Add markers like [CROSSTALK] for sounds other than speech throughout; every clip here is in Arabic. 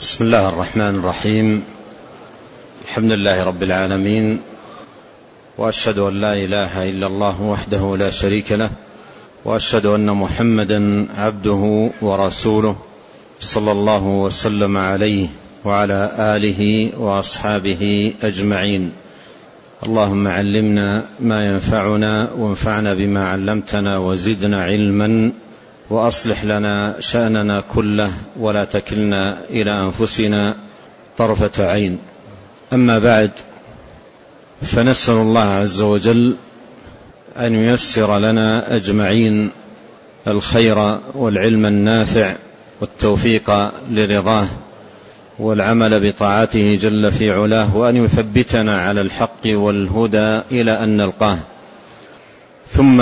بسم الله الرحمن الرحيم. الحمد لله رب العالمين وأشهد أن لا إله إلا الله وحده لا شريك له وأشهد أن محمدا عبده ورسوله صلى الله وسلم عليه وعلى آله وأصحابه أجمعين. اللهم علمنا ما ينفعنا وانفعنا بما علمتنا وزدنا علما. وأصلح لنا شأننا كله ولا تكلنا إلى أنفسنا طرفة عين. أما بعد فنسأل الله عز وجل أن ييسر لنا أجمعين الخير والعلم النافع والتوفيق لرضاه والعمل بطاعته جل في علاه وأن يثبتنا على الحق والهدى إلى أن نلقاه. ثم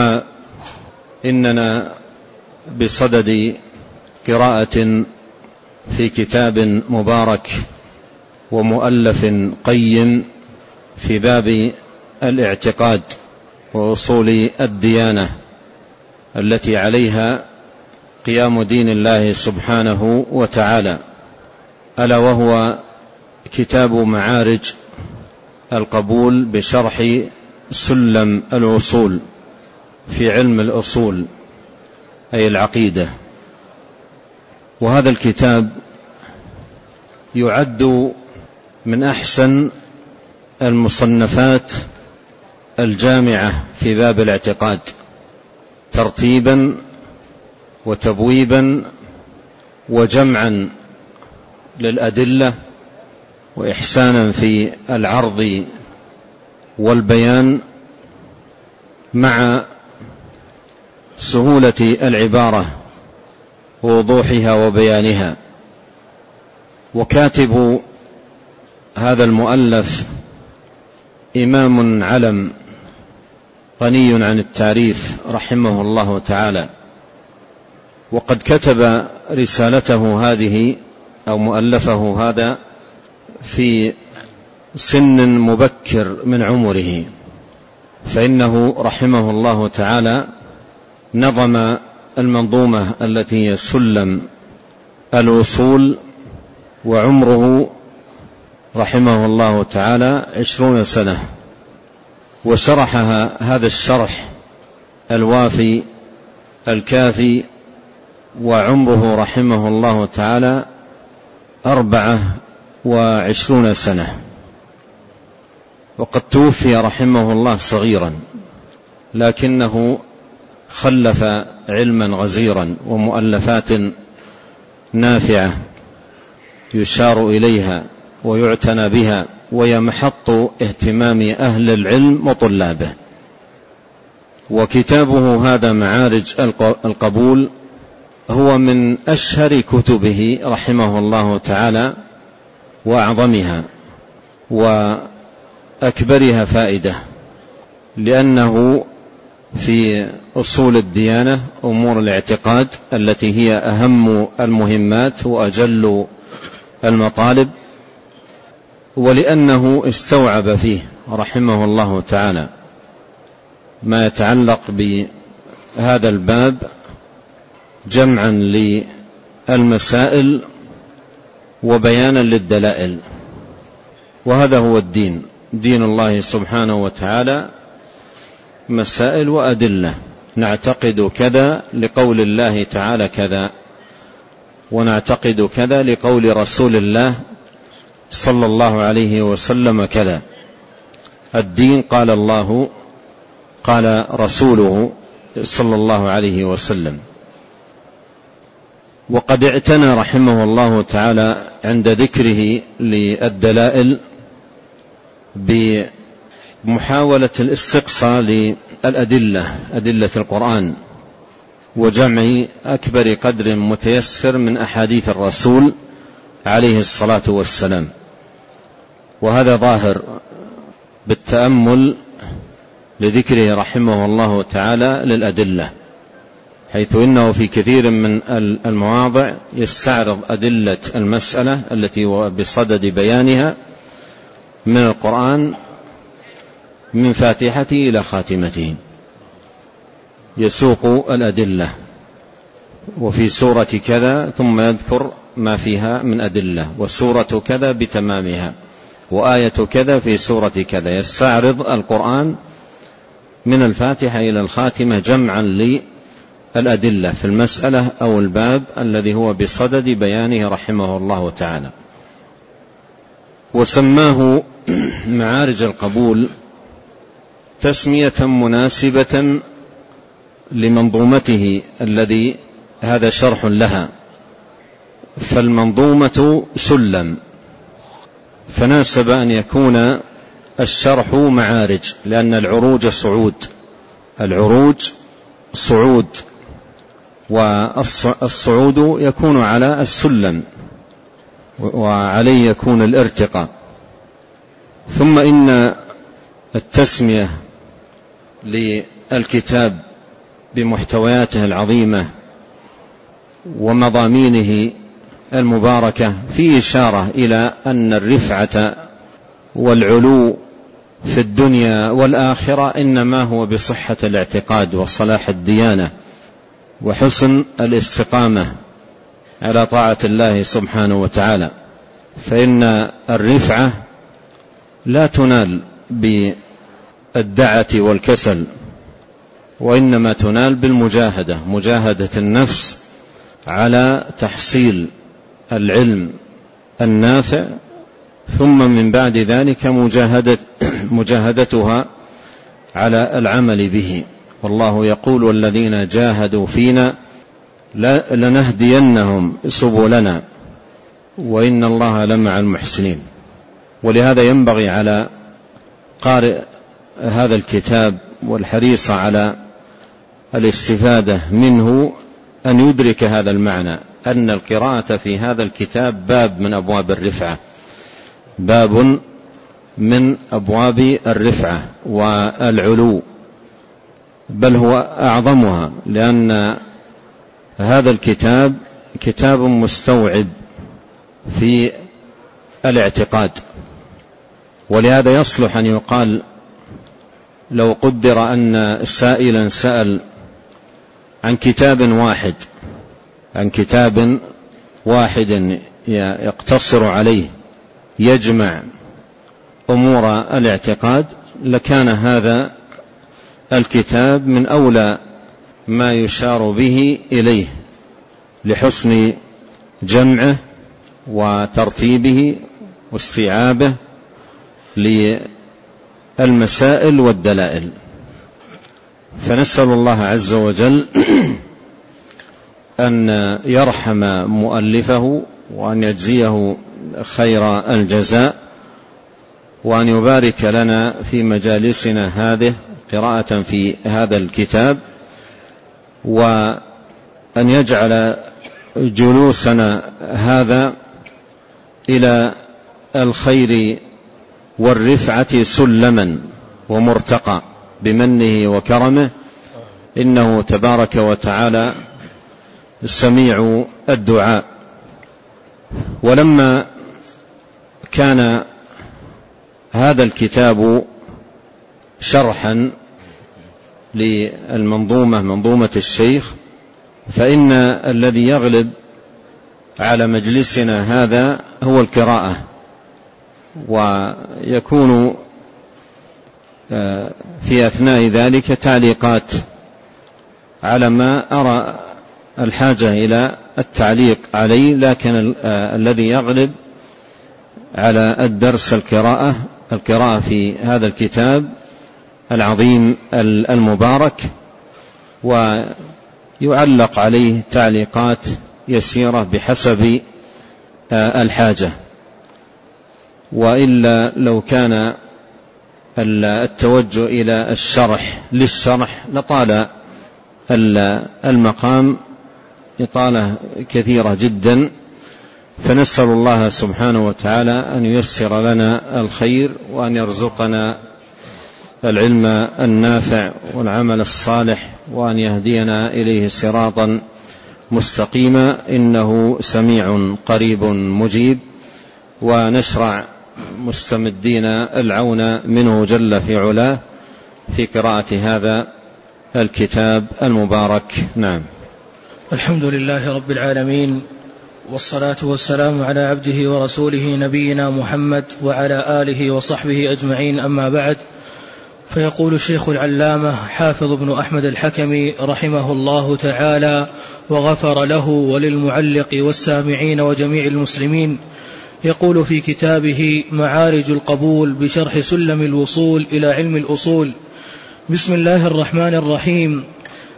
إننا بصدد قراءة في كتاب مبارك ومؤلف قيم في باب الاعتقاد وأصول الديانة التي عليها قيام دين الله سبحانه وتعالى ألا وهو كتاب معارج القبول بشرح سلم الوصول في علم الأصول. أي العقيدة. وهذا الكتاب يعد من أحسن المصنفات الجامعة في باب الاعتقاد ترتيبا وتبويبا وجمعا للأدلة وإحسانا في العرض والبيان مع سهولة العبارة ووضوحها وبيانها. وكاتب هذا المؤلف إمام علم غني عن التعريف رحمه الله تعالى. وقد كتب رسالته هذه أو مؤلفه هذا في سن مبكر من عمره فإنه رحمه الله تعالى نظم المنظومة التي هي سلم الوصول وعمره رحمه الله تعالى عشرون سنة وشرحها هذا الشرح الوافي الكافي وعمره رحمه الله تعالى أربعة وعشرون سنة. وقد توفي رحمه الله صغيرا لكنه خلف علما غزيرا ومؤلفات نافعة يشار إليها ويعتنى بها وهي محط اهتمام أهل العلم وطلابه. وكتابه هذا معارج القبول هو من أشهر كتبه رحمه الله تعالى وأعظمها وأكبرها فائدة لأنه في أصول الديانة أمور الاعتقاد التي هي أهم المهمات وأجل المطالب ولأنه استوعب فيه رحمه الله تعالى. ما يتعلق بهذا الباب جمعا للمسائل وبيانا للدلائل. وهذا هو الدين دين الله سبحانه وتعالى. مسائل وأدلة. نعتقد كذا لقول الله تعالى كذا ونعتقد كذا لقول رسول الله صلى الله عليه وسلم كذا. الدين قال الله قال رسوله صلى الله عليه وسلم. وقد اعتنى رحمه الله تعالى عند ذكره للدلائل محاولة الاستقصاء للأدلة أدلة القرآن وجمع أكبر قدر متيسر من أحاديث الرسول عليه الصلاة والسلام. وهذا ظاهر بالتأمل لذكره رحمه الله تعالى للأدلة حيث إنه في كثير من المواضع يستعرض أدلة المسألة التي هو بصدد بيانها من القرآن من فاتحته إلى خاتمته. يسوق الأدلة. وفي سورة كذا ثم يذكر ما فيها من أدلة. وسورة كذا بتمامها. وآية كذا في سورة كذا. يستعرض القرآن من الفاتحة إلى الخاتمة جمعا للأدلة في المسألة أو الباب الذي هو بصدد بيانه رحمه الله تعالى. وسماه [CLEARS THROAT] معارج القبول تسمية مناسبة لمنظومته الذي هذا شرح لها. فالمنظومة سلم فناسب أن يكون الشرح معارج لأن العروج صعود. العروج صعود والصعود يكون على السلم وعليه يكون الارتقاء. ثم إن التسمية للكتاب بمحتوياته العظيمة ومضامينه المباركة في إشارة إلى أن الرفعة والعلو في الدنيا والآخرة إنما هو بصحة الاعتقاد وصلاح الديانة وحسن الاستقامة على طاعة الله سبحانه وتعالى. فإن الرفعة لا تنال بالدعة والكسل وإنما تنال بالمجاهدة مجاهدة النفس على تحصيل العلم النافع ثم من بعد ذلك مجاهدة [CLEARS THROAT] مجاهدتها على العمل به. والله يقول والذين جاهدوا فينا لنهدينهم سبلنا وإن الله لمع المحسنين. ولهذا ينبغي على قارئ هذا الكتاب والحريص على الاستفادة منه أن يدرك هذا المعنى أن القراءة في هذا الكتاب باب من أبواب الرفعة. باب من أبواب الرفعة والعلو بل هو أعظمها لأن هذا الكتاب كتاب مستوعب في الاعتقاد. ولهذا يصلح أن يقال لو قدر أن سائلا سأل عن كتاب واحد عن كتاب واحد يقتصر عليه يجمع أمور الاعتقاد لكان هذا الكتاب من أولى ما يشار به إليه لحسن جمعه وترتيبه واستيعابه للمسائل والدلائل. فنسأل الله عز وجل أن يرحم مؤلفه وأن يجزيه خير الجزاء وأن يبارك لنا في مجالسنا هذه قراءة في هذا الكتاب وأن يجعل جلوسنا هذا إلى الخير والرفعة سلما ومرتقى بمنه وكرمه. إنه تبارك وتعالى سميع الدعاء. ولما كان هذا الكتاب شرحا للمنظومة منظومة الشيخ فإن الذي يغلب على مجلسنا هذا هو القراءة. ويكون آه، في أثناء ذلك تعليقات على ما أرى الحاجة إلى التعليق عليه لكن آه، الذي يغلب على الدرس القراءة القراءة في هذا الكتاب العظيم المبارك ويعلق عليه تعليقات يسيرة بحسب آه، الحاجة. وإلا لو كان التوجه إلى الشرح للشرح لطال المقام إطالة كثيرة جدا فنسأل الله سبحانه وتعالى أن ييسر لنا الخير وأن يرزقنا العلم النافع والعمل الصالح وأن يهدينا إليه صراطا مستقيما إنه سميع قريب مجيب ونشرع مستمدين العون منه جل في علاه في قراءة هذا الكتاب المبارك. نعم. الحمد لله رب العالمين والصلاة والسلام على عبده ورسوله نبينا محمد وعلى آله وصحبه أجمعين. أما بعد فيقول الشيخ العلامة حافظ بن أحمد الحكمي رحمه الله تعالى وغفر له وللمعلق والسامعين وجميع المسلمين يقول في كتابه معارج القبول بشرح سلم الوصول إلى علم الأصول. بسم الله الرحمن الرحيم.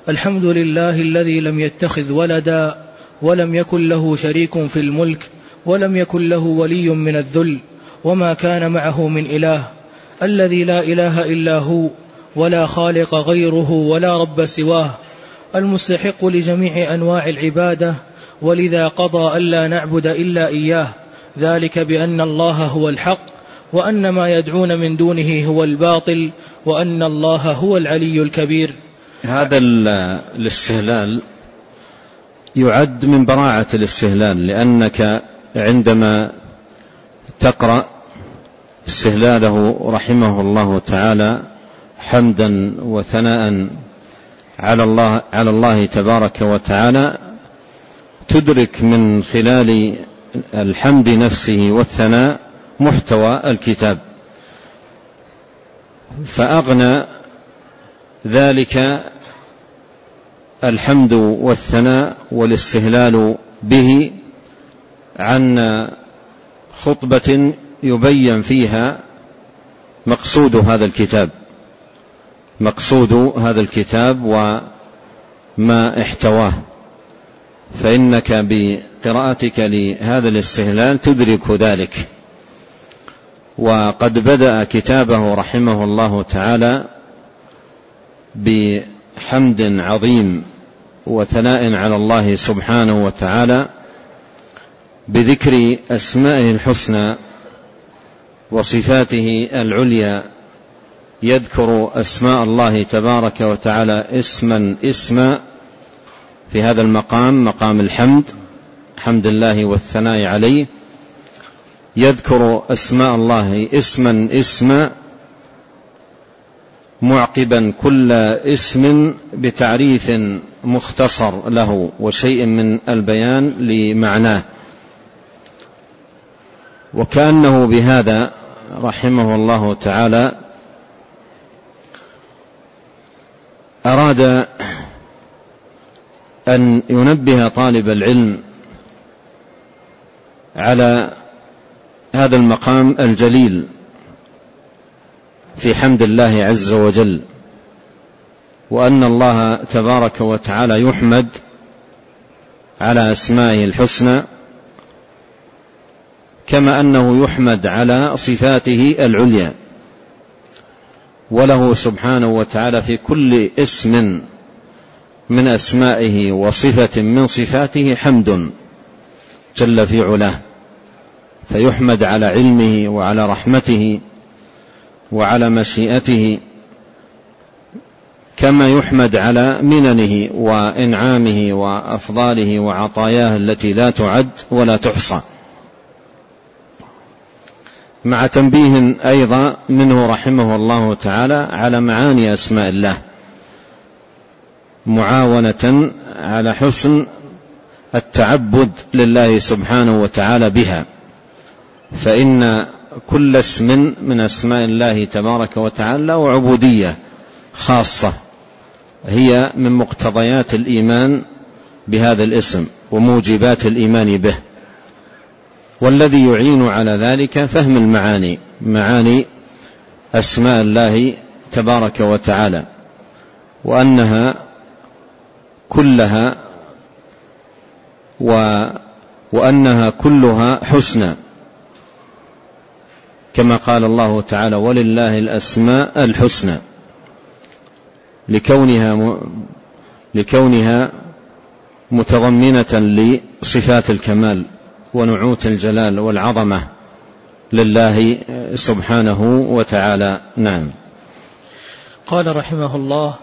الحمد لله الذي لم يتخذ ولدا ولم يكن له شريك في الملك ولم يكن له ولي من الذل وما كان معه من إله. الذي لا إله إلا هو ولا خالق غيره ولا رب سواه. المستحق لجميع أنواع العبادة ولذا قضى ألا نعبد إلا إياه. ذلك بأن الله هو الحق وأن ما يدعون من دونه هو الباطل وأن الله هو العلي الكبير. هذا الاستهلال يعد من براعة الاستهلال لأنك عندما تقرأ استهلاله رحمه الله تعالى حمدا وثناء على الله على الله تبارك وتعالى تدرك من خلال الحمد نفسه والثناء محتوى الكتاب. فأغنى ذلك الحمد والثناء والاستهلال به عن خطبة يبين فيها مقصود هذا الكتاب. مقصود هذا الكتاب وما احتواه. فإنك بقراءتك لهذا الاستهلال تدرك ذلك. وقد بدأ كتابه رحمه الله تعالى بحمد عظيم وثناء على الله سبحانه وتعالى بذكر أسمائه الحسنى وصفاته العليا يذكر أسماء الله تبارك وتعالى اسما اسما في هذا المقام مقام الحمد حمد الله والثناء عليه. يذكر أسماء الله اسما اسما معقبا كل اسم بتعريف مختصر له وشيء من البيان لمعناه. وكأنه بهذا رحمه الله تعالى أراد أن ينبه طالب العلم على هذا المقام الجليل في حمد الله عز وجل وأن الله تبارك وتعالى يحمد على أسمائه الحسنى كما أنه يحمد على صفاته العليا. وله سبحانه وتعالى في كل اسم من أسمائه وصفة من صفاته حمد جل في علاه فيحمد على علمه وعلى رحمته وعلى مشيئته كما يحمد على مننه وإنعامه وأفضاله وعطاياه التي لا تعد ولا تحصى. مع تنبيه أيضا منه رحمه الله تعالى على معاني أسماء الله. معاونة على حسن التعبد لله سبحانه وتعالى بها. فإن كل اسم من أسماء الله تبارك وتعالى له عبودية خاصة هي من مقتضيات الإيمان بهذا الاسم وموجبات الإيمان به. والذي يعين على ذلك فهم المعاني معاني أسماء الله تبارك وتعالى وأنها كلها و وأنها كلها حسنى. كما قال الله تعالى ولله الأسماء الحسنى لكونها لكونها متضمنة لصفات الكمال ونعوت الجلال والعظمة لله سبحانه وتعالى. نعم. قال رحمه الله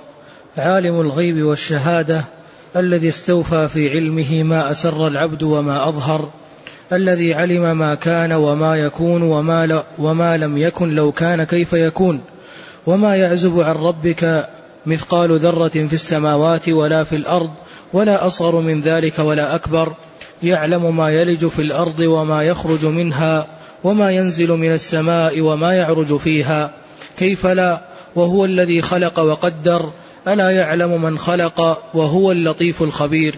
عالم الغيب والشهادة الذي استوفى في علمه ما أسر العبد وما أظهر الذي علم ما كان وما يكون وما, وما لم يكن لو كان كيف يكون. وما يعزب عن ربك مثقال ذرة في السماوات ولا في الأرض ولا أصغر من ذلك ولا أكبر. يعلم ما يلج في الأرض وما يخرج منها وما ينزل من السماء وما يعرج فيها. كيف لا؟ وهو الذي خلق وقدر. ألا يعلم من خلق وهو اللطيف الخبير.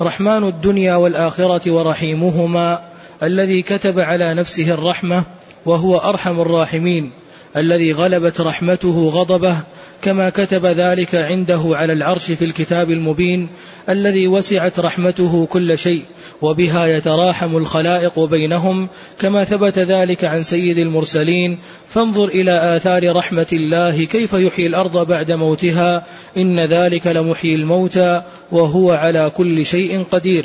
رحمن الدنيا والآخرة ورحيمهما الذي كتب على نفسه الرحمة وهو أرحم الراحمين الذي غلبت رحمته غضبه كما كتب ذلك عنده على العرش في الكتاب المبين الذي وسعت رحمته كل شيء وبها يتراحم الخلائق بينهم كما ثبت ذلك عن سيد المرسلين فانظر إلى آثار رحمة الله كيف يحيي الأرض بعد موتها إن ذلك لمحيي الموتى وهو على كل شيء قدير.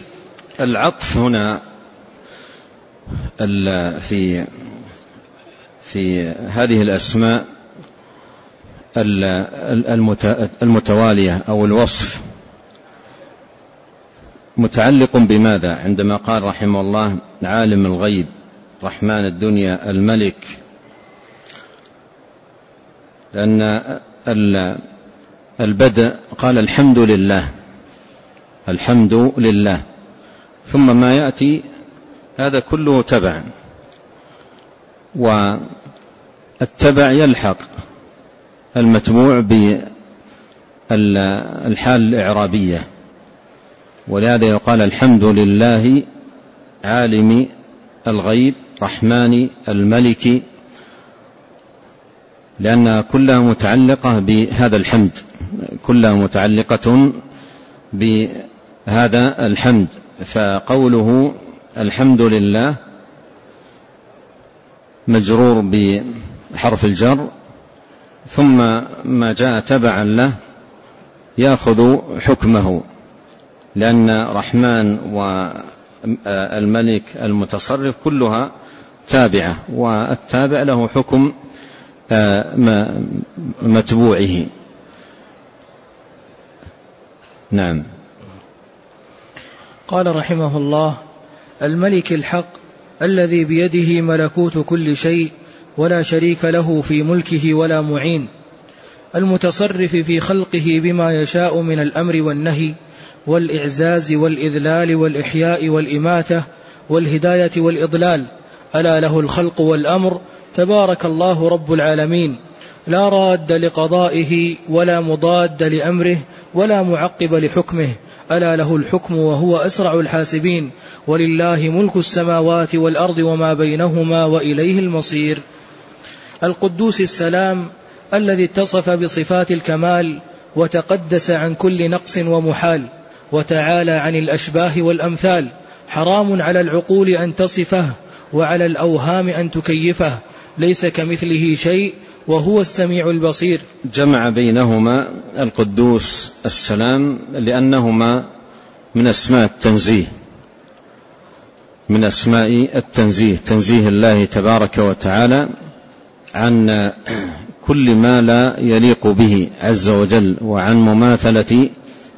العطف هنا في في هذه الأسماء المتوالية أو الوصف. متعلق بماذا؟ عندما قال رحمه الله عالم الغيب رحمن الدنيا الملك. لأن البدء قال الحمد لله. الحمد لله. ثم ما يأتي هذا كله تبع. والتبع يلحق. المتبوع بالحال الإعرابية. ولهذا يقال الحمد لله عالم الغيب رحمن الملك لأنها كلها متعلقة بهذا الحمد كلها متعلقة بهذا الحمد. فقوله الحمد لله مجرور بحرف الجر ثم ما جاء تبعا له يأخذ حكمه لأن رحمن والملك المتصرف كلها تابعة والتابع له حكم آه، متبوعه. نعم. قال رحمه الله الملك الحق الذي بيده ملكوت كل شيء ولا شريك له في ملكه ولا معين. المتصرف في خلقه بما يشاء من الأمر والنهي والإعزاز والإذلال والإحياء والإماتة والهداية والإضلال. ألا له الخلق والأمر. تبارك الله رب العالمين. لا راد لقضائه ولا مضاد لأمره ولا معقب لحكمه. ألا له الحكم وهو أسرع الحاسبين. ولله ملك السماوات والأرض وما بينهما وإليه المصير. القدوس السلام الذي اتصف بصفات الكمال وتقدس عن كل نقص ومحال وتعالى عن الأشباه والأمثال. حرام على العقول أن تصفه وعلى الأوهام أن تكيفه. ليس كمثله شيء وهو السميع البصير. جمع بينهما القدوس السلام لأنهما من أسماء التنزيه. من أسماء التنزيه تنزيه الله تبارك وتعالى. عن كل ما لا يليق به عز وجل وعن مماثلة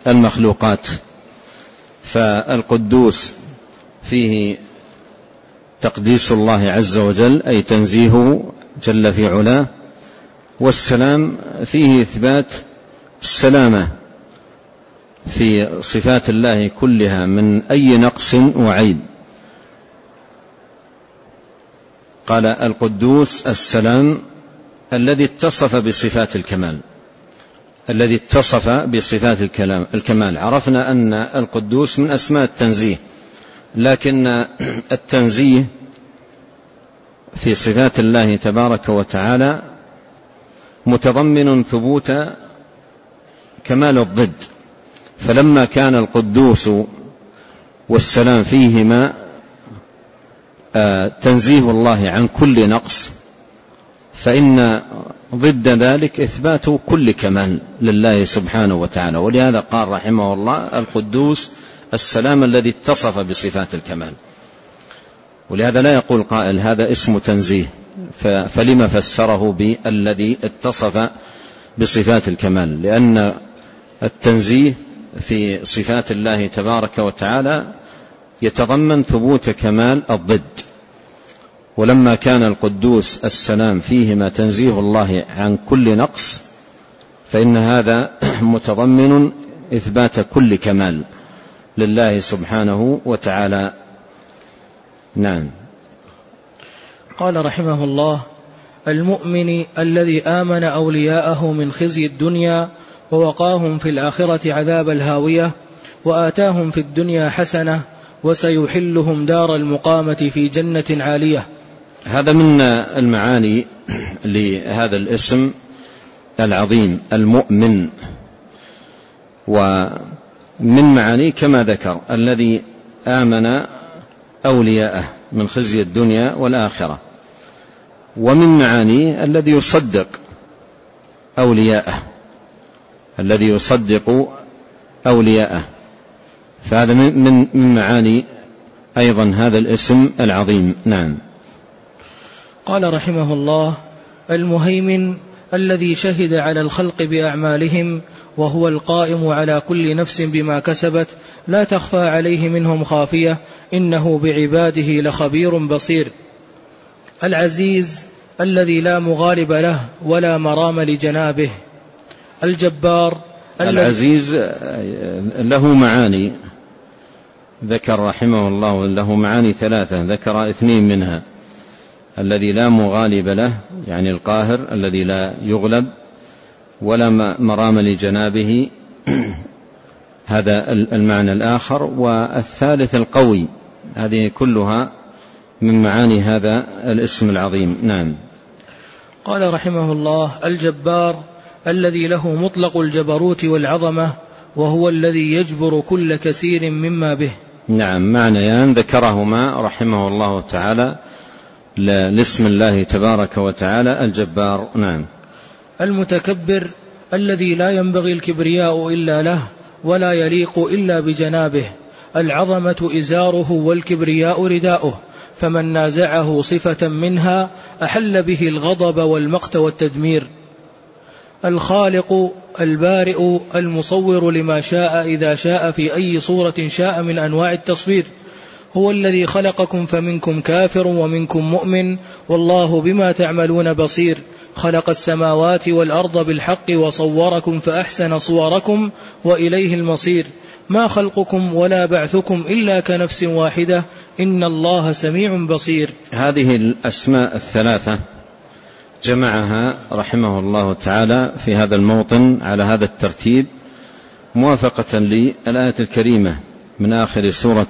المخلوقات. فالقدوس فيه تقديس الله عز وجل أي تنزيهه جل في علاه. والسلام فيه إثبات السلامة في صفات الله كلها من أي نقص وعيب. قال القدوس السلام الذي اتصف بصفات الكمال. الذي اتصف بصفات الكلام الكمال. عرفنا أن القدوس من أسماء التنزيه لكن التنزيه في صفات الله تبارك وتعالى متضمن ثبوت كمال الضد. فلما كان القدوس والسلام فيهما تنزيه الله عن كل نقص فإن ضد ذلك إثبات كل كمال لله سبحانه وتعالى. ولهذا قال رحمه الله القدوس السلام الذي اتصف بصفات الكمال. ولهذا لا يقول قائل هذا اسم تنزيه فلما فسره بالذي اتصف بصفات الكمال؟ لأن التنزيه في صفات الله تبارك وتعالى يتضمن ثبوت كمال الضد. ولما كان القدوس السلام فيهما تنزيه الله عن كل نقص فإن هذا [CLEARS THROAT] متضمن إثبات كل كمال لله سبحانه وتعالى. نعم. قال رحمه الله المؤمن الذي آمن أولياءه من خزي الدنيا ووقاهم في الآخرة عذاب الهاوية وآتاهم في الدنيا حسنة وسيحلهم دار المقامة في جنة عالية. هذا من المعاني لهذا الاسم العظيم المؤمن. ومن معاني كما ذكر الذي آمن أولياءه من خزي الدنيا والآخرة. ومن معانيه الذي يصدق أولياءه الذي يصدق أولياءه. فهذا من من معاني أيضا هذا الاسم العظيم. نعم. قال رحمه الله المهيمن الذي شهد على الخلق بأعمالهم وهو القائم على كل نفس بما كسبت لا تخفى عليه منهم خافية إنه بعباده لخبير بصير. العزيز الذي لا مغالب له ولا مرام لجنابه. الجبار العزيز له معاني ذكر رحمه الله له معاني ثلاثة ذكر اثنين منها الذي لا مغالب له يعني القاهر الذي لا يغلب ولا مرام لجنابه [CLEARS THROAT] هذا المعنى الآخر والثالث القوي هذه كلها من معاني هذا الاسم العظيم. نعم. قال رحمه الله الجبار الذي له مطلق الجبروت والعظمة وهو الذي يجبر كل كثير مما به. نعم معنيان ذكرهما رحمه الله تعالى لاسم الله تبارك وتعالى الجبار. نعم. المتكبر الذي لا ينبغي الكبرياء إلا له ولا يليق إلا بجنابه. العظمة إزاره والكبرياء رداؤه. فمن نازعه صفة منها أحل به الغضب والمقت والتدمير. الخالق البارئ المصور لما شاء إذا شاء في أي صورة شاء من أنواع التصوير. هو الذي خلقكم فمنكم كافر ومنكم مؤمن والله بما تعملون بصير. خلق السماوات والأرض بالحق وصوركم فأحسن صوركم وإليه المصير. ما خلقكم ولا بعثكم إلا كنفس واحدة. إن الله سميع بصير. هذه الأسماء الثلاثة جمعها رحمه الله تعالى في هذا الموطن على هذا الترتيب موافقة للآية الكريمة من آخر سورة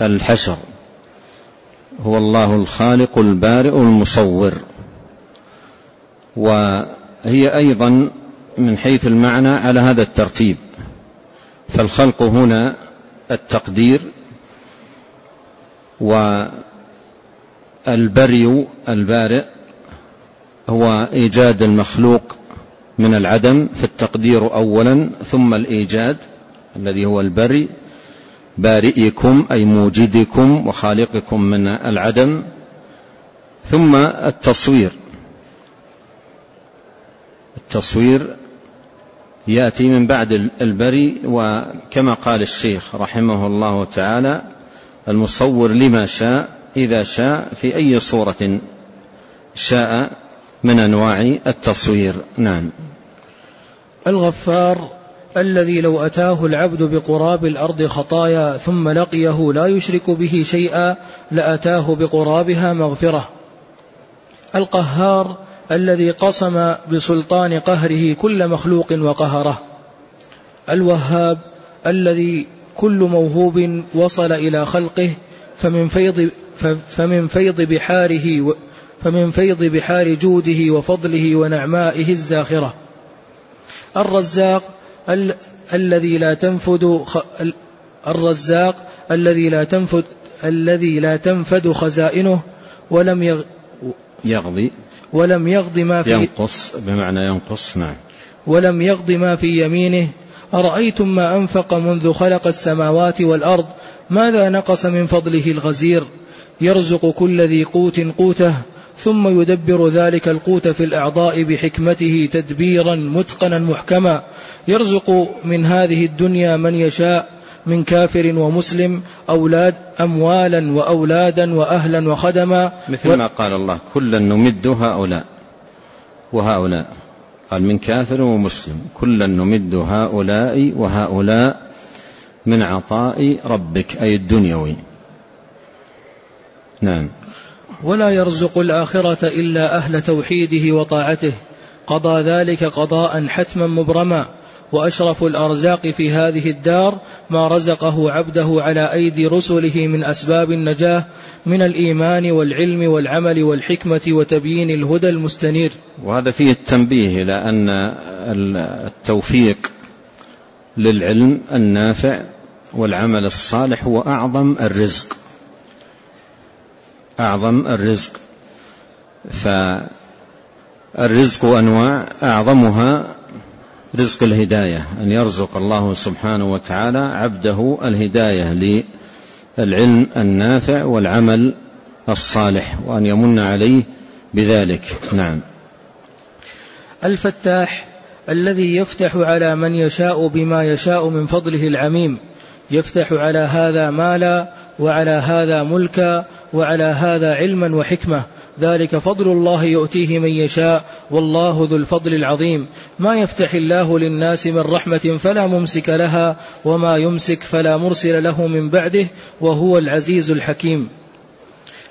الحشر. هو الله الخالق البارئ المصور. وهي أيضا من حيث المعنى على هذا الترتيب. فالخلق هنا التقدير والبري البارئ هو إيجاد المخلوق من العدم في التقدير أولا ثم الإيجاد الذي هو البري بارئكم أي موجدكم وخالقكم من العدم ثم التصوير. التصوير يأتي من بعد البري وكما قال الشيخ رحمه الله تعالى المصور لما شاء إذا شاء في أي صورة شاء من أنواع التصوير. نعم. الغفار الذي لو أتاه العبد بقراب الأرض خطايا ثم لقيه لا يشرك به شيئا لأتاه بقرابها مغفرة. القهار الذي قصم بسلطان قهره كل مخلوق وقهره. الوهاب الذي كل موهوب وصل إلى خلقه فمن فيض فمن فيض بحاره فمن فيض بحار جوده وفضله ونعمائه الزاخرة. الرزاق ال الذي لا تنفد خ الرزاق الذي لا تنفد الذي لا تنفد خزائنه ولم يغ يغضي. ولم يغض ما في ينقص بمعنى ينقص نعم. ولم يغض ما في يمينه. أرأيتم ما أنفق منذ خلق السماوات والأرض؟ ماذا نقص من فضله الغزير؟ يرزق كل ذي قوت قوته. ثم يدبر ذلك القوت في الأعضاء بحكمته تدبيرا متقنا محكما. يرزق من هذه الدنيا من يشاء من كافر ومسلم أولاد أموالا وأولادا وأهلا وخدما. مثل ما قال الله كلا نمد هؤلاء وهؤلاء. قال من كافر ومسلم كلا نمد هؤلاء وهؤلاء من عطاء ربك أي الدنيوي. نعم. ولا يرزق الآخرة إلا أهل توحيده وطاعته. قضى ذلك قضاء حتما مبرما. وأشرف الأرزاق في هذه الدار ما رزقه عبده على أيدي رسله من أسباب النجاة من الإيمان والعلم والعمل والحكمة وتبيين الهدى المستنير. وهذا فيه التنبيه إلى أن التوفيق للعلم النافع والعمل الصالح هو أعظم الرزق. أعظم الرزق. فالرزق أنواع أعظمها رزق الهداية أن يرزق الله سبحانه وتعالى عبده الهداية للعلم النافع والعمل الصالح وأن يمن عليه بذلك. نعم. الفتاح الذي يفتح على من يشاء بما يشاء من فضله العميم. يفتح على هذا مالا وعلى هذا ملكا وعلى هذا علما وحكمة. ذلك فضل الله يؤتيه من يشاء. والله ذو الفضل العظيم. ما يفتح الله للناس من رحمة فلا ممسك لها وما يمسك فلا مرسل له من بعده وهو العزيز الحكيم.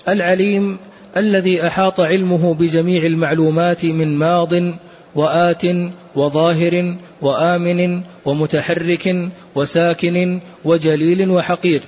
العليم الذي أحاط علمه بجميع المعلومات من ماض وآت وظاهر وآمن ومتحرك وساكن وجليل وحقير.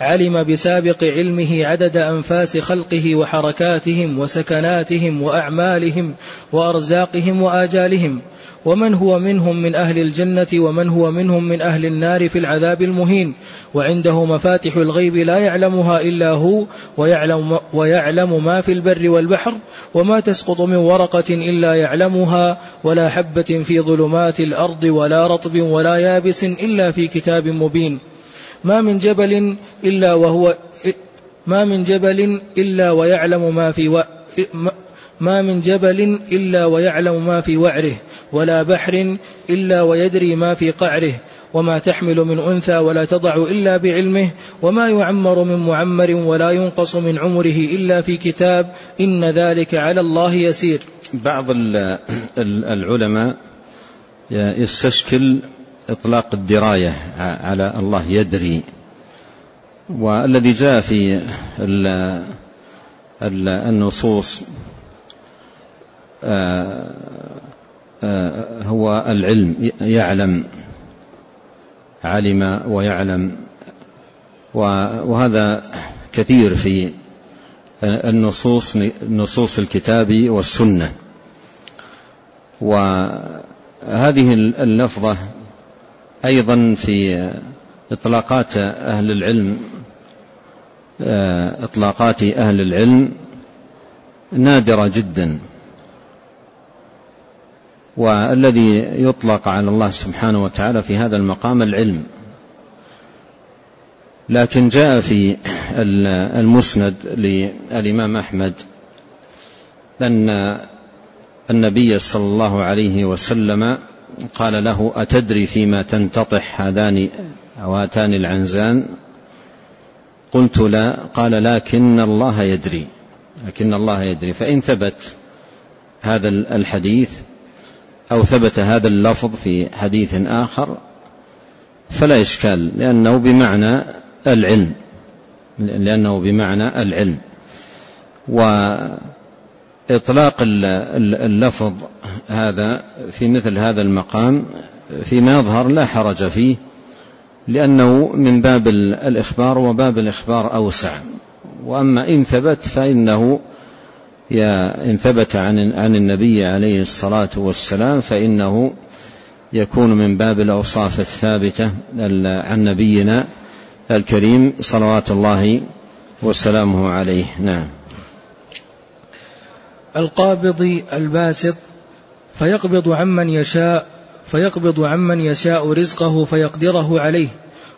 علم بسابق علمه عدد أنفاس خلقه وحركاتهم وسكناتهم وأعمالهم وأرزاقهم وآجالهم. ومن هو منهم من أهل الجنة ومن هو منهم من أهل النار في العذاب المهين. وعنده مفاتح الغيب لا يعلمها إلا هو ويعلم, ويعلم ما في البر والبحر وما تسقط من ورقة إلا يعلمها ولا حبة في ظلمات الأرض ولا رطب ولا يابس إلا في كتاب مبين. ما من جبل إلا وهو ما من جبل إلا ويعلم ما في و... ما من جبل إلا ويعلم ما في وعره ولا بحر إلا ويدري ما في قعره وما تحمل من أنثى ولا تضع إلا بعلمه وما يعمر من معمر ولا ينقص من عمره إلا في كتاب إن ذلك على الله يسير. بعض العلماء يستشكل إطلاق الدراية على الله يدري والذي جاء في النصوص هو العلم يعلم علم ويعلم. وهذا كثير في النصوص نصوص الكتاب والسنة. وهذه اللفظة أيضا في إطلاقات أهل العلم آه، إطلاقات أهل العلم نادرة جدا. والذي يطلق على الله سبحانه وتعالى في هذا المقام العلم. لكن جاء في المسند للإمام أحمد أن النبي صلى الله عليه وسلم قال له أتدري فيما تنتطح هذان أو هاتان العنزان؟ قلت لا. قال لكن الله يدري. لكن الله يدري. فإن ثبت هذا الحديث أو ثبت هذا اللفظ في حديث آخر فلا إشكال لأنه بمعنى العلم لأنه بمعنى العلم. وإطلاق اللفظ هذا في مثل هذا المقام فيما يظهر لا حرج فيه لأنه من باب الإخبار وباب الإخبار أوسع. وأما إن ثبت فإنه إن ثبت عن عن النبي عليه الصلاة والسلام فإنه يكون من باب الأوصاف الثابتة عن نبينا الكريم صلوات الله وسلامه عليه. نعم. القابض الباسط فيقبض عمن يشاء فيقبض عمن يشاء رزقه فيقدره عليه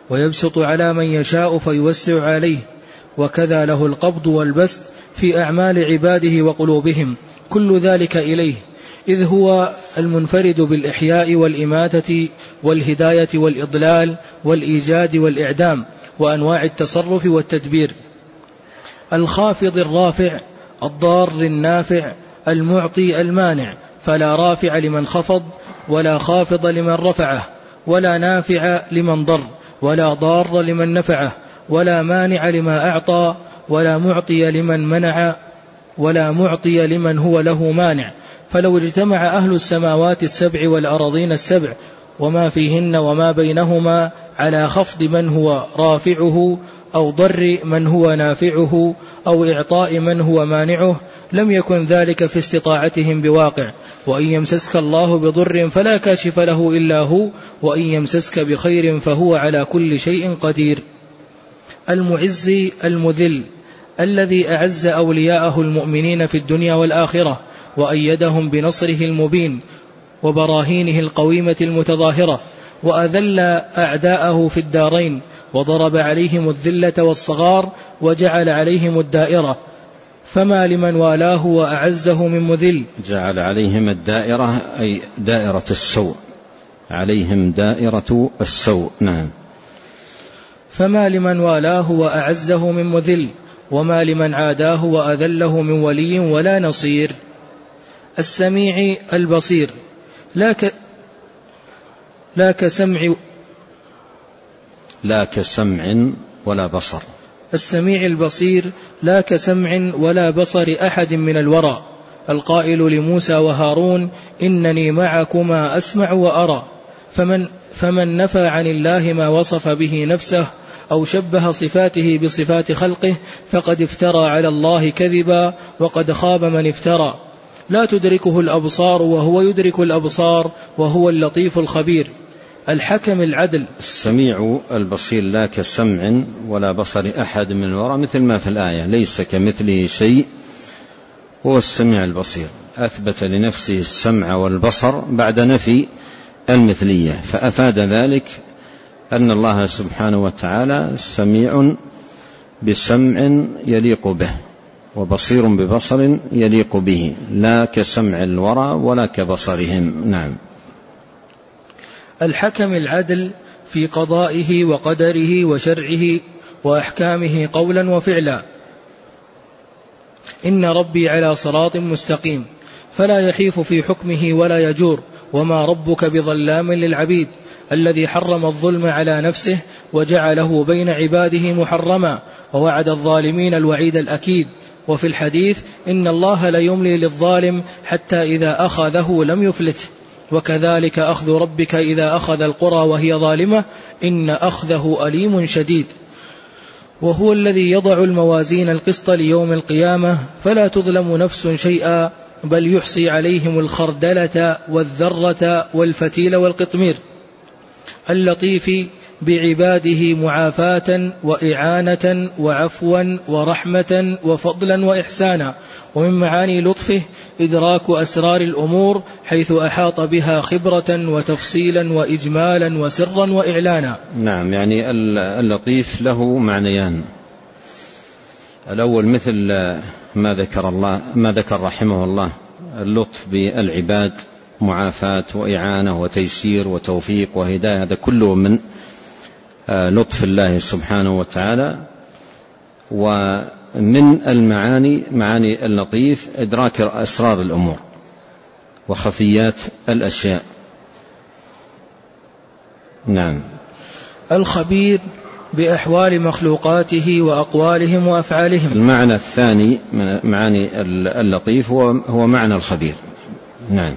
ويبسط على من يشاء فيوسع عليه. وكذا له القبض والبسط في أعمال عباده وقلوبهم. كل ذلك إليه. إذ هو المنفرد بالإحياء والإماتة والهداية والإضلال والإيجاد والإعدام وأنواع التصرف والتدبير. الخافض الرافع الضار النافع المعطي المانع. فلا رافع لمن خفض ولا خافض لمن رفعه ولا نافع لمن ضر ولا ضار لمن نفعه ولا مانع لما أعطى ولا معطي لمن منع ولا معطي لمن هو له مانع. فلو اجتمع أهل السماوات السبع والأرضين السبع وما فيهن وما بينهما على خفض من هو رافعه أو ضر من هو نافعه أو إعطاء من هو مانعه لم يكن ذلك في استطاعتهم بواقع. وإن يمسسك الله بضر فلا كاشف له إلا هو وإن يمسسك بخير فهو على كل شيء قدير. المعز المذل الذي أعز أولياءه المؤمنين في الدنيا والآخرة وأيدهم بنصره المبين وبراهينه القويمة المتظاهرة وأذل أعداءه في الدارين وضرب عليهم الذلة والصغار وجعل عليهم الدائرة فما لمن والاه وأعزه من مذل جعل عليهم الدائرة أي دائرة السوء عليهم دائرة السوء نعم. فما لمن والاه وأعزه من مذل وما لمن عاداه وأذله من ولي ولا نصير. السميع البصير لا ك لا كسمع لا كسمع ولا بصر. السميع البصير لا كسمع ولا بصر أحد من الورى. القائل لموسى وهارون إنني معكما أسمع وأرى. فمن, فمن نفى عن الله ما وصف به نفسه أو شبه صفاته بصفات خلقه فقد افترى على الله كذبا وقد خاب من افترى. لا تدركه الأبصار وهو يدرك الأبصار وهو اللطيف الخبير. الحكم العدل. السميع البصير لا كسمع ولا بصر أحد من الوراء مثل ما في الآية ليس كمثله شيء هو السميع البصير. أثبت لنفسه السمع والبصر بعد نفي المثلية. فأفاد ذلك أن الله سبحانه وتعالى سميع بسمع يليق به وبصير ببصر يليق به لا كسمع الورى ولا كبصرهم. نعم. الحكم العدل في قضائه وقدره وشرعه وأحكامه قولا وفعلا. إن ربي على صراط مستقيم فلا يحيف في حكمه ولا يجور. وما ربك بظلام للعبيد الذي حرم الظلم على نفسه وجعله بين عباده محرما ووعد الظالمين الوعيد الاكيد. وفي الحديث ان الله ليملي للظالم حتى اذا اخذه لم يفلته. وكذلك أخذ ربك إذا أخذ القرى وهي ظالمة إن أخذه أليم شديد. وهو الذي يضع الموازين القسط ليوم القيامة فلا تظلم نفس شيئا بل يحصي عليهم الخردلة والذرة والفتيل والقطمير اللطيف بعباده معافاة وإعانة وعفوا ورحمة وفضلا وإحسانا. ومن معاني لطفه إدراك أسرار الأمور حيث أحاط بها خبرة وتفصيلا وإجمالا وسرا وإعلانا. نعم يعني اللطيف له معنيان. الأول مثل ما ذكر الله ما ذكر رحمه الله اللطف بالعباد معافاة وإعانة وتيسير وتوفيق وهداية هذا كله من آه، لطف الله سبحانه وتعالى. ومن المعاني معاني اللطيف إدراك أسرار الأمور وخفيات الأشياء. نعم. الخبير بأحوال مخلوقاته وأقوالهم وأفعالهم. المعنى الثاني من معاني اللطيف هو هو معنى الخبير. نعم.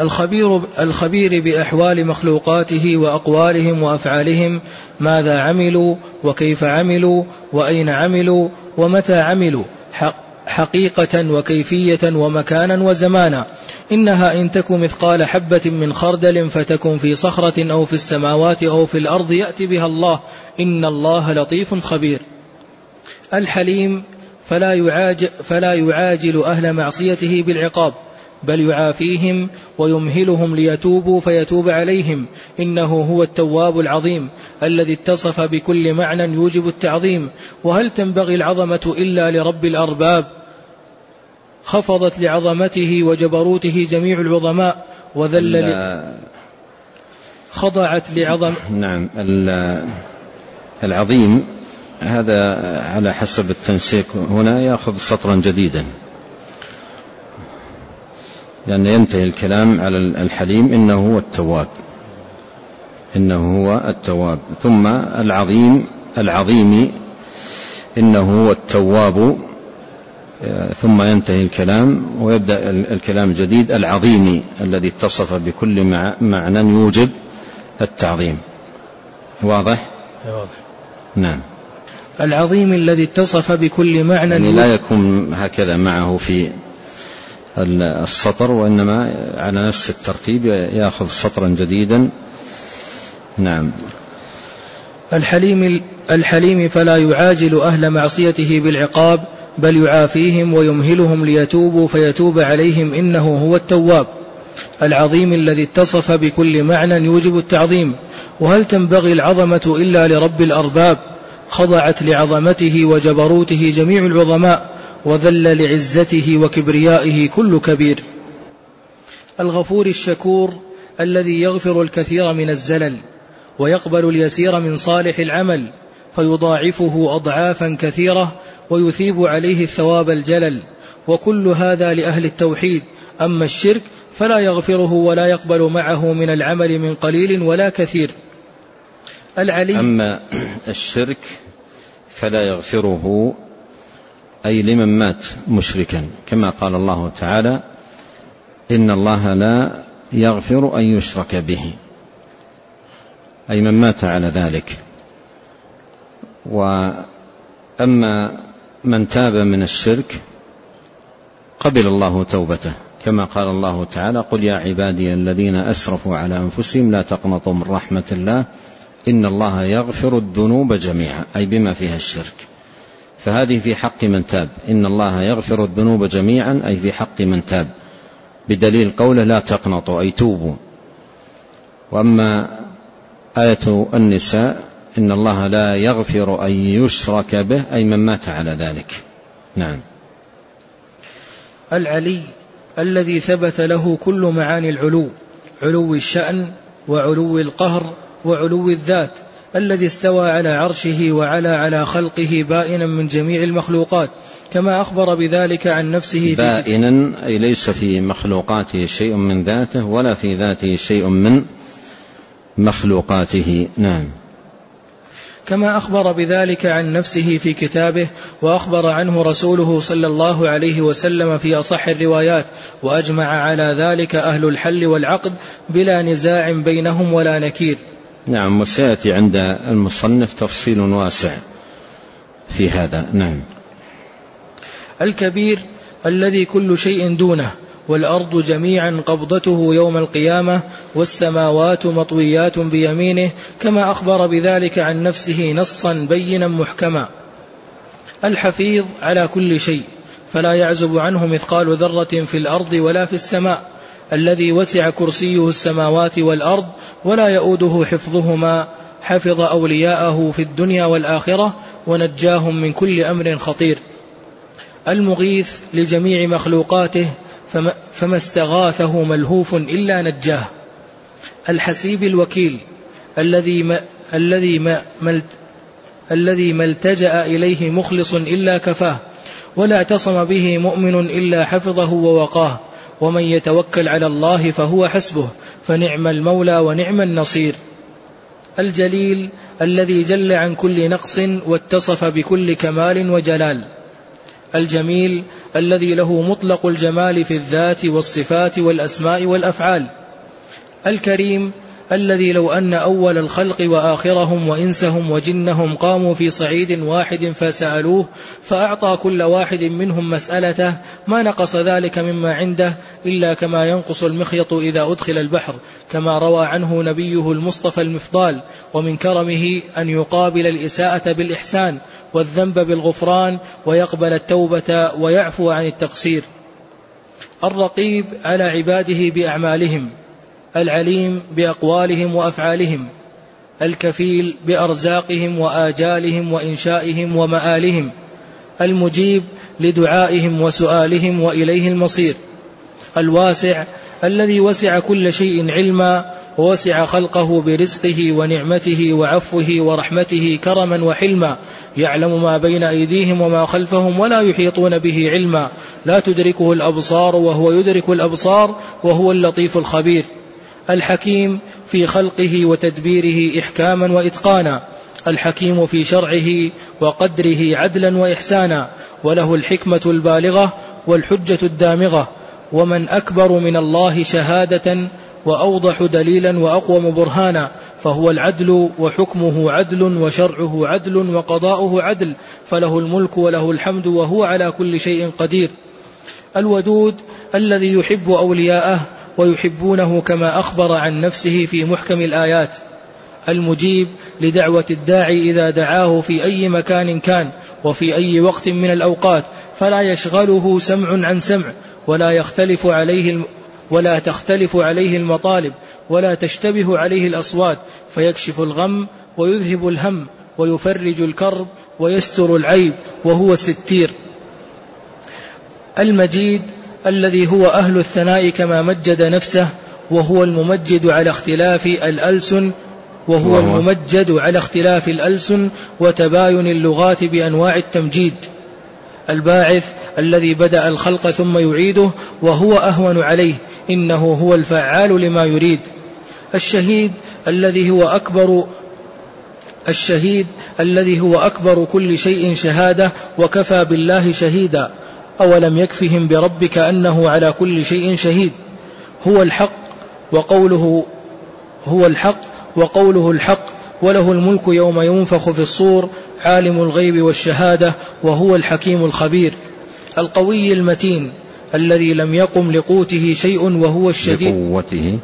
الخبير الخبير بأحوال مخلوقاته وأقوالهم وأفعالهم ماذا عملوا وكيف عملوا وأين عملوا ومتى عملوا حقيقة وكيفية ومكانا وزمانا. إنها إن تك مثقال حبة من خردل فتكن في صخرة أو في السماوات أو في الأرض يأتي بها الله. إن الله لطيف خبير. الحليم فلا يعاجل, فلا يعاجل أهل معصيته بالعقاب بل يعافيهم ويمهلهم ليتوبوا فيتوب عليهم. إنه هو التواب العظيم الذي اتصف بكل معنى يوجب التعظيم. وهل تنبغي العظمة إلا لرب الأرباب؟ خفضت لعظمته وجبروته جميع العظماء وذل خضعت لعظم نعم العظيم هذا على حسب التنسيق. هنا يأخذ سطرا جديدا. لأن ينتهي الكلام على الحليم إنه هو التواب. إنه هو التواب. ثم العظيم العظيم إنه هو التواب. ثم ينتهي الكلام ويبدأ الكلام الجديد العظيم الذي اتصف بكل معنى يوجب التعظيم. واضح؟ واضح. نعم. العظيم الذي اتصف بكل معنى يعني لا يكون هكذا معه في السطر وإنما على نفس الترتيب يأخذ سطرا جديدا. نعم. الحليم الحليم فلا يعاجل أهل معصيته بالعقاب بل يعافيهم ويمهلهم ليتوبوا فيتوب عليهم إنه هو التواب. العظيم الذي اتصف بكل معنى يوجب التعظيم. وهل تنبغي العظمة إلا لرب الأرباب؟ خضعت لعظمته وجبروته جميع العظماء وذل لعزته وكبريائه كل كبير. الغفور الشكور الذي يغفر الكثير من الزلل ويقبل اليسير من صالح العمل فيضاعفه أضعافا كثيرة ويثيب عليه الثواب الجلل. وكل هذا لأهل التوحيد. أما الشرك فلا يغفره ولا يقبل معه من العمل من قليل ولا كثير. العلي أما الشرك فلا يغفره أي لمن مات مشركا. كما قال الله تعالى إن الله لا يغفر أن يشرك به. أي من مات على ذلك. وأما من تاب من الشرك قبل الله توبته كما قال الله تعالى قل يا عبادي الذين أسرفوا على أنفسهم لا تقنطوا من رحمة الله إن الله يغفر الذنوب جميعا أي بما فيها الشرك. فهذه في حق من تاب إن الله يغفر الذنوب جميعا أي في حق من تاب بدليل قوله لا تقنطوا أي توبوا. وأما آية النساء إن الله لا يغفر أن يشرك به أي من مات على ذلك. نعم. العلي الذي ثبت له كل معاني العلو علو الشأن وعلو القهر وعلو الذات الذي استوى على عرشه وعلى على خلقه بائنا من جميع المخلوقات كما أخبر بذلك عن نفسه بائنا أي ليس في مخلوقاته شيء من ذاته ولا في ذاته شيء من مخلوقاته. نعم. كما أخبر بذلك عن نفسه في كتابه وأخبر عنه رسوله صلى الله عليه وسلم في أصح الروايات وأجمع على ذلك أهل الحل والعقد بلا نزاع بينهم ولا نكير. نعم وسيأتي عند المصنف تفصيل واسع في هذا. نعم. الكبير الذي كل شيء دونه والأرض جميعا قبضته يوم القيامة والسماوات مطويات بيمينه كما أخبر بذلك عن نفسه نصا بينا محكما. الحفيظ على كل شيء فلا يعزب عنه مثقال ذرة في الأرض ولا في السماء الذي وسع كرسيه السماوات والأرض ولا يؤوده حفظهما حفظ أولياءه في الدنيا والآخرة ونجاهم من كل أمر خطير. المغيث لجميع مخلوقاته فما, فما استغاثه ملهوف إلا نجاه. الحسيب الوكيل الذي ما الذي ما الذي ما التجأ إليه مخلص إلا كفاه ولا اعتصم به مؤمن إلا حفظه ووقاه ومن يتوكل على الله فهو حسبه فنعم المولى ونعم النصير. الجليل الذي جل عن كل نقص واتصف بكل كمال وجلال. الجميل الذي له مطلق الجمال في الذات والصفات والأسماء والأفعال. الكريم الذي لو أن أول الخلق وآخرهم وإنسهم وجنهم قاموا في صعيد واحد فسألوه فأعطى كل واحد منهم مسألته ما نقص ذلك مما عنده إلا كما ينقص المخيط إذا أدخل البحر كما روى عنه نبيه المصطفى المفضال ومن كرمه أن يقابل الإساءة بالإحسان والذنب بالغفران ويقبل التوبة ويعفو عن التقصير. الرقيب على عباده بأعمالهم العليم بأقوالهم وأفعالهم الكفيل بأرزاقهم وآجالهم وإنشائهم ومآلهم المجيب لدعائهم وسؤالهم وإليه المصير الواسع الذي وسع كل شيء علما ووسع خلقه برزقه ونعمته وعفوه ورحمته كرما وحلما. يعلم ما بين أيديهم وما خلفهم ولا يحيطون به علما. لا تدركه الأبصار وهو يدرك الأبصار وهو اللطيف الخبير. الحكيم في خلقه وتدبيره إحكاما وإتقانا. الحكيم في شرعه وقدره عدلا وإحسانا. وله الحكمة البالغة والحجة الدامغة. ومن أكبر من الله شهادة وأوضح دليلا وأقوم برهانا فهو العدل وحكمه عدل وشرعه عدل وقضاؤه عدل فله الملك وله الحمد وهو على كل شيء قدير. الودود الذي يحب أولياءه ويحبونه كما أخبر عن نفسه في محكم الآيات. المجيب لدعوة الداعي إذا دعاه في أي مكان كان وفي أي وقت من الأوقات فلا يشغله سمع عن سمع ولا يختلف عليه ولا تختلف عليه المطالب ولا تشتبه عليه الأصوات فيكشف الغم ويذهب الهم ويفرج الكرب ويستر العيب وهو الستير المجيد الذي هو أهل الثناء كما مجد نفسه وهو الممجد على اختلاف الألسن وهو الممجد على اختلاف الألسن وتباين اللغات بأنواع التمجيد. الباعث الذي بدأ الخلق ثم يعيده وهو أهون عليه إنه هو الفعال لما يريد. الشهيد الذي هو أكبر الشهيد الذي هو أكبر كل شيء شهادة وكفى بالله شهيدا. أولم يكفهم بربك أنه على كل شيء شهيد. هو الحق وقوله هو الحق وقوله الحق وله الملك يوم ينفخ في الصور عالم الغيب والشهادة وهو الحكيم الخبير القوي المتين الذي لم يقم لقوته شيء وهو الشديد. لقوته.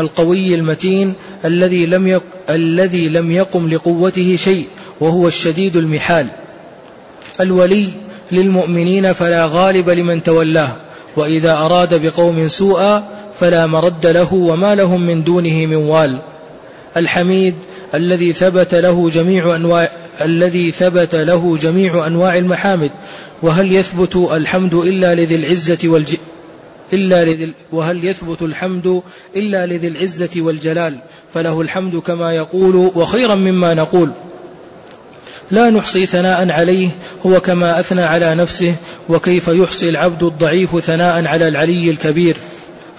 القوي المتين الذي لم يق... الذي لم يقم لقوته شيء وهو الشديد المحال. الولي للمؤمنين فلا غالب لمن تولاه وإذا أراد بقوم سوءا فلا مرد له وما لهم من دونه من وال. الحميد الذي ثبت له جميع أنواع الذي ثبت له جميع أنواع المحامد وهل يثبت الحمد إلا لذي العزة والج إلا لذي وهل يثبت الحمد إلا لذي العزة والجلال؟ فله الحمد كما يقول وخيرا مما نقول. لا نحصي ثناء عليه هو كما أثنى على نفسه وكيف يحصي العبد الضعيف ثناء على العلي الكبير؟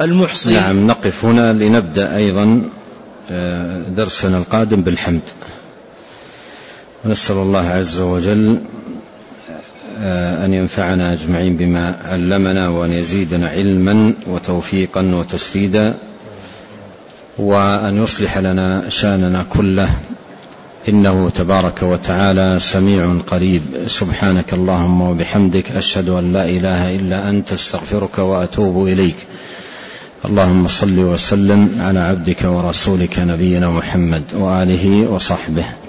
المحصي نعم نقف هنا لنبدأ أيضا. درسنا القادم بالحمد. نسأل الله عز وجل آه، أن ينفعنا أجمعين بما علمنا وأن يزيدنا علما وتوفيقا وتسديدا وأن يصلح لنا شأننا كله. إنه تبارك وتعالى سميع قريب. سبحانك اللهم وبحمدك أشهد أن لا إله إلا أنت أستغفرك وأتوب إليك. اللهم صل وسلم على عبدك ورسولك نبينا محمد وآله وصحبه.